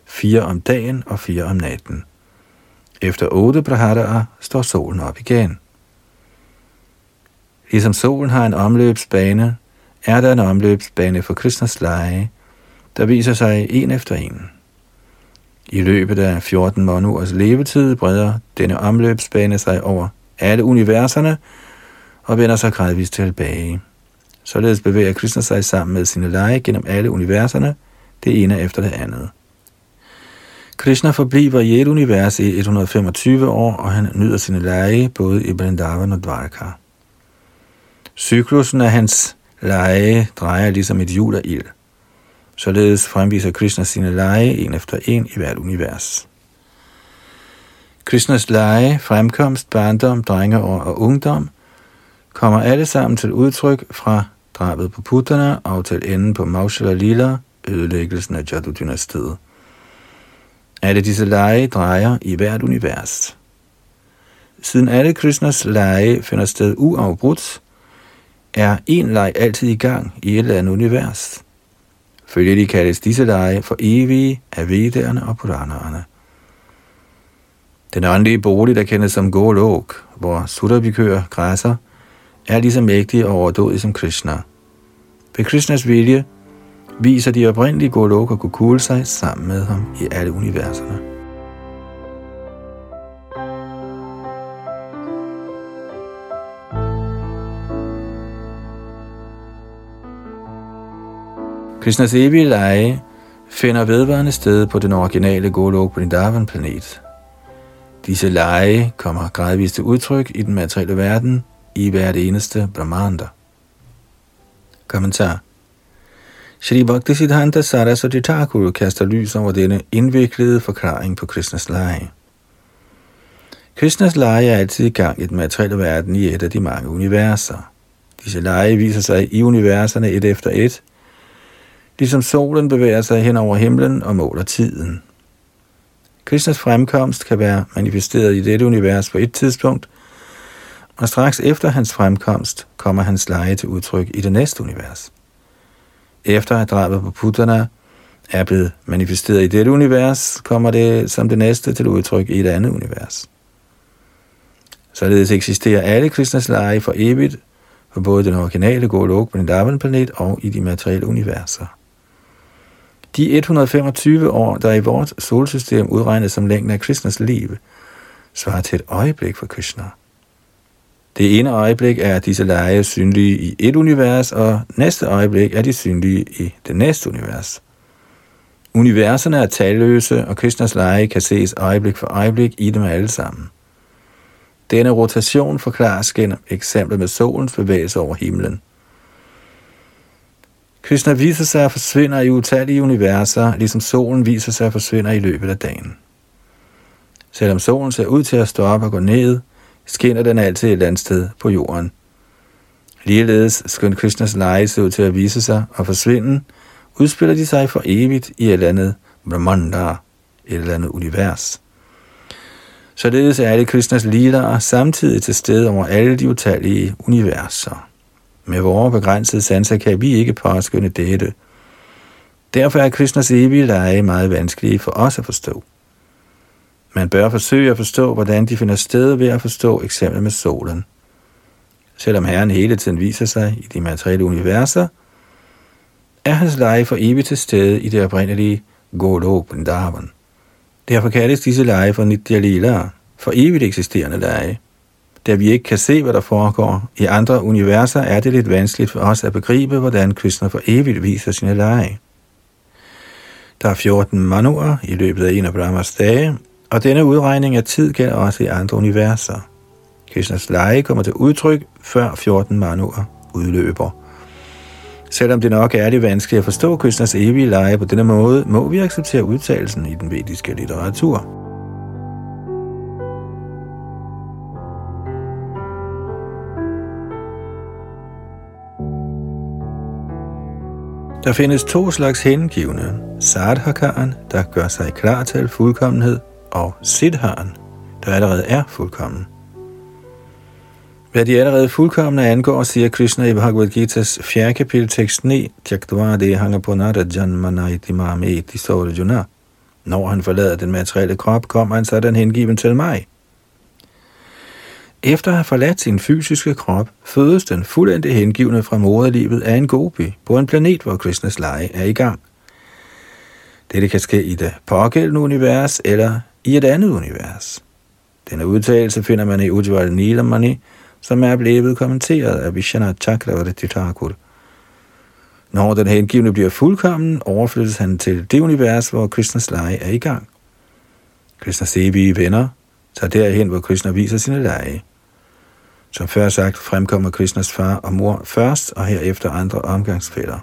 4 om dagen og 4 om natten. Efter 8 praharaer står solen op igen. Ligesom solen har en omløbsbane, er der en omløbsbane for Krishnas lege, der viser sig en efter en. I løbet af 14 måneders levetid breder denne omløbsbane sig over alle universerne og vender sig gradvist tilbage. Således bevæger Krishna sig sammen med sine lege gennem alle universerne, det ene efter det andet. Krishna forbliver i et univers i 125 år, og han nyder sine lege både i Vrindavan og Dvarka. Cyklusen af hans lege drejer ligesom et hjul af ild. Således fremviser Krishna sine lege en efter en i hvert univers. Krishnas lege, fremkomst, barndom, drengeår og ungdom kommer alle sammen til udtryk fra drabet på putterne og til enden på Maushala Lila, ødelæggelsen af Jadu-dynastiet. Alle disse lege drejer i hvert univers. Siden alle Krishnas lege finder sted uafbrudt, er en leg altid i gang i et eller andet univers. Følgelig kaldes disse lege for evige af Vedderne og Puranerne. Den åndelige bolig, der kendes som Golok, hvor Sudabikør græsser, er lige så mægtig og overdådig som Krishna. Ved Krishnas vilje viser de oprindelige Golok og Gokul sig sammen med ham i alle universerne. Krishnas evige lege finder vedvarende sted på den originale Golok Vrindavan-planet. Disse lege kommer gradvist til udtryk i den materielle verden i hvert eneste Brahmanda. Kommentar Shri Bhakti Siddhanta Saraswati Thakur kaster lys over denne indviklede forklaring på Krishnas lege. Krishnas lege er altid i gang i den materielle verden i et af de mange universer. Disse lege viser sig i universerne et efter et, ligesom solen bevæger sig hen over himlen og måler tiden. Krishnas fremkomst kan være manifesteret i dette univers på et tidspunkt, og straks efter hans fremkomst kommer hans leje til udtryk i det næste univers. Efter at drabet på putterne er blevet manifesteret i dette univers, kommer det som det næste til udtryk i et andet univers. Således eksisterer alle Krishnas leje for evigt på både den originale Golok Vrindavan-planet og i de materielle universer. De 125 år, der i vores solsystem udregnes som længden af Krishnas liv, svarer til et øjeblik for Krishna. Det ene øjeblik er disse lege synlige i et univers, og næste øjeblik er de synlige i det næste univers. Universerne er talløse, og Krishnas lege kan ses øjeblik for øjeblik i dem alle sammen. Denne rotation forklares gennem eksemplet med solens bevægelse over himlen. Krishna viser sig at forsvinder i utallige universer, ligesom solen viser sig at forsvinder i løbet af dagen. Selvom solen ser ud til at stå op og gå ned, skinner den altid et eller andet sted på jorden. Ligeledes skønt Krishnas lege ser ud til at vise sig og forsvinde, udspiller de sig for evigt i et eller andet Brahmanda, et eller andet univers. Således er alle Krishnas lider samtidig til stede over alle de utallige universer. Med vores begrænsede sanser kan vi ikke påskynde dette. Derfor er Krishnas evige lege meget vanskelige for os at forstå. Man bør forsøge at forstå, hvordan de finder sted ved at forstå eksemplet med solen. Selvom Herren hele tiden viser sig i de materielle universer, er hans lege for evigt til stede i det oprindelige Golok Vrindavan. Derfor kaldes disse lege for Nitya Lila, for evigt eksisterende lege. Da vi ikke kan se, hvad der foregår i andre universer, er det lidt vanskeligt for os at begribe, hvordan Krishna for evigt viser sine lege. Der er 14 manuer i løbet af en af Brahmas dage, og denne udregning af tid gælder også i andre universer. Krishnas lege kommer til udtryk, før 14 manuer udløber. Selvom det nok er det vanskeligt at forstå Krishnas evige lege på denne måde, må vi acceptere udtalelsen i den vediske litteratur. Der findes to slags hengivne. Sadhakaren, der gør sig klar til fuldkommenhed, og Siddharen, der allerede er fuldkommen. Hvad de allerede fuldkommende angår, siger Krishna i Bhagavad Gita's 4. kapitel tekst 9, Tyaktva hanga på janmanaiti mameti sorjuna. Når han forlader den materielle krop, kommer han sådan hengiven til mig. Efter at have forladt sin fysiske krop, fødes den fuldendte hengivne fra moderlivet af en gopi på en planet, hvor Krishnas lege er i gang. Dette kan ske i det pågældende univers eller i et andet univers. Denne udtalelse finder man i Ujjval Nilamani, som er blevet kommenteret af Vishana Chakravarti Thakur. Når den hengivne bliver fuldkommen, overflyttes han til det univers, hvor Krishnas lege er i gang. Krishna evige venner tager derhen, hvor Krishna viser sine lege. Som før sagt fremkommer Krishnas far og mor først, og herefter andre omgangsfælder.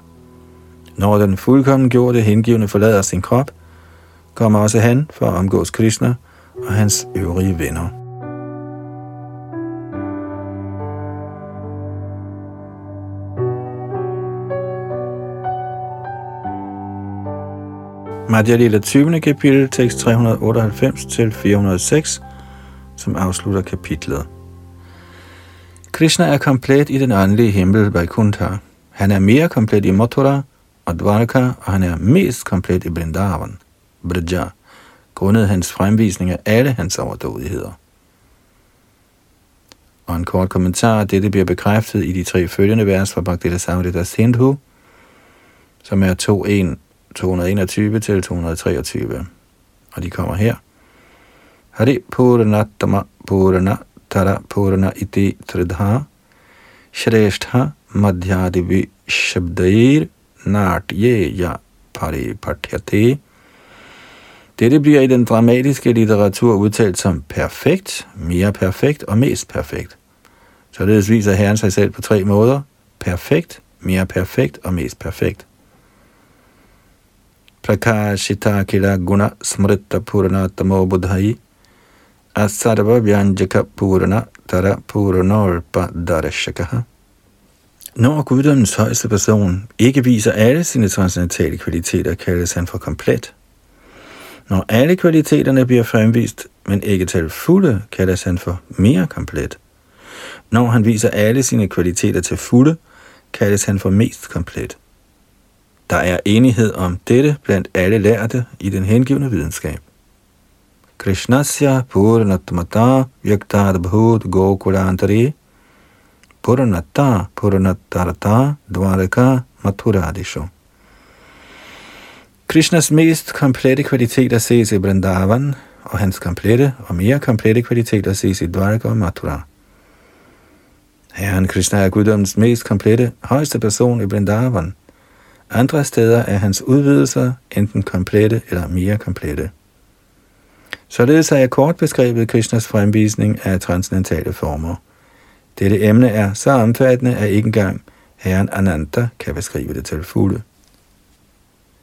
Når den fuldkommen gjorte hengivende forlader sin krop, kommer også han for at omgås Krishna og hans øvrige venner. Madhya Lila 20. kapitel, tekst 398 til 406, som afslutter kapitlet. Krishna er komplet i den åndelige himmel Vaikuntha. Han er mere komplet i Mathura og Dvaraka, og han er mest komplet i Vrindavan, Braja, grundet hans fremvisning af alle hans overdådigheder. Og en kort kommentar, dette bliver bekræftet i de tre følgende vers fra Bhakti Samrita Sindhu, som er 2.1, 221 til 223. Og de kommer her. Hari Puranattama Purana Purana Iti Tridha Shreshtha Madhyadivi Shabdair Natye Pari Patyate dette bliver i den dramatiske litteratur udtalt som perfekt, mere perfekt og mest perfekt. Således viser Herren sig selv på tre måder. Perfekt, mere perfekt og mest perfekt. Prakashita kila guna smrita purana tamo buddhai asarva vyanjaka purana tara puranolpa darashakaha. Når guddommens højeste person ikke viser alle sine transcendentale kvaliteter, kaldes han for komplet. Når alle kvaliteterne bliver fremvist, men ikke til fulde, kaldes han for mere komplet. Når han viser alle sine kvaliteter til fulde, kaldes han for mest komplet. Der er enighed om dette blandt alle lærte i den hengivne videnskab. Krishnasya Purnatmata Vyaktad Bhut Gokulantari Purnata Purnatarata Dvaraka Mathuradisho Krishnas mest komplette kvaliteter ses i Vrindavan, og hans komplette og mere komplette kvaliteter ses i Dvaraka og Mathura. Herren Krishna er guddommens mest komplette, højeste person i Vrindavan. Andre steder er hans udvidelser enten komplette eller mere komplette. Således har jeg kort beskrevet Krishnas fremvisning af transcendentale former. Dette emne er så omfattende, at ikke engang herren Ananta kan beskrive det til fulde.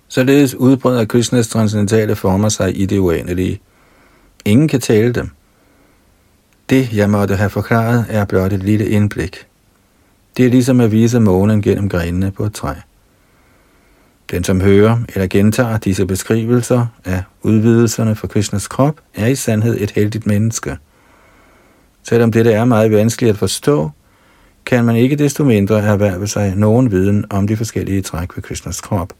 Således udbreder Krishnas transcendentale former sig i det uendelige. Ingen kan tale dem. Det, jeg måtte have forklaret, er blot et lille indblik. Det er ligesom at vise månen gennem grenene på et træ. Den, som hører eller gentager disse beskrivelser af udvidelserne for Krishnas krop, er i sandhed et heldigt menneske. Selvom dette er meget vanskeligt at forstå, kan man ikke desto mindre erhverve sig nogen viden om de forskellige træk ved Krishnas krop.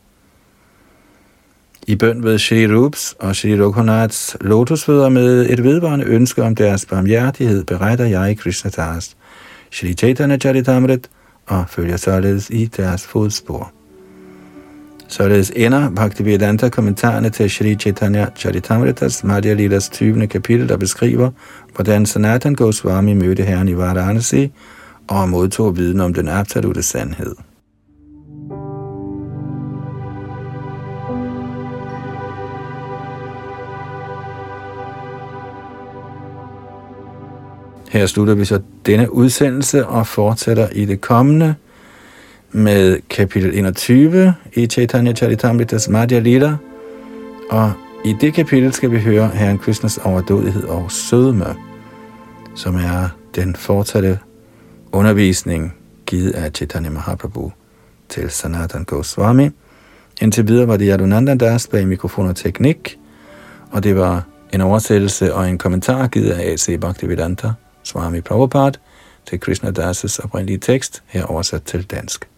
I bøn ved Shri Rups og Shri Raghunaths lotusfødder med et vedvarende ønske om deres barmhjertighed, beretter jeg i Das, Shri Chaitanya Charitamrit, og følger således i deres fodspor. Således ender Bhaktivedanta kommentarerne til Shri Chaitanya Charitamritas Madhya Lilas 20. kapitel, der beskriver, hvordan Sanatan Goswami mødte herren i Varanasi og modtog viden om den absolute sandhed. Her slutter vi så denne udsendelse og fortsætter i det kommende med kapitel 21 i Chaitanya Charitamritas Madhya Lila. Og i det kapitel skal vi høre Herren Krishnas overdådighed og sødme, som er den fortsatte undervisning givet af Chaitanya Mahaprabhu til Sanatan Goswami. Indtil videre var det Yadunanda Das bag mikrofon og teknik, og det var en oversættelse og en kommentar givet af A.C. Bhaktivedanta Swami Prabhupada til Krishna Das' oprindelige tekst, her oversat til dansk.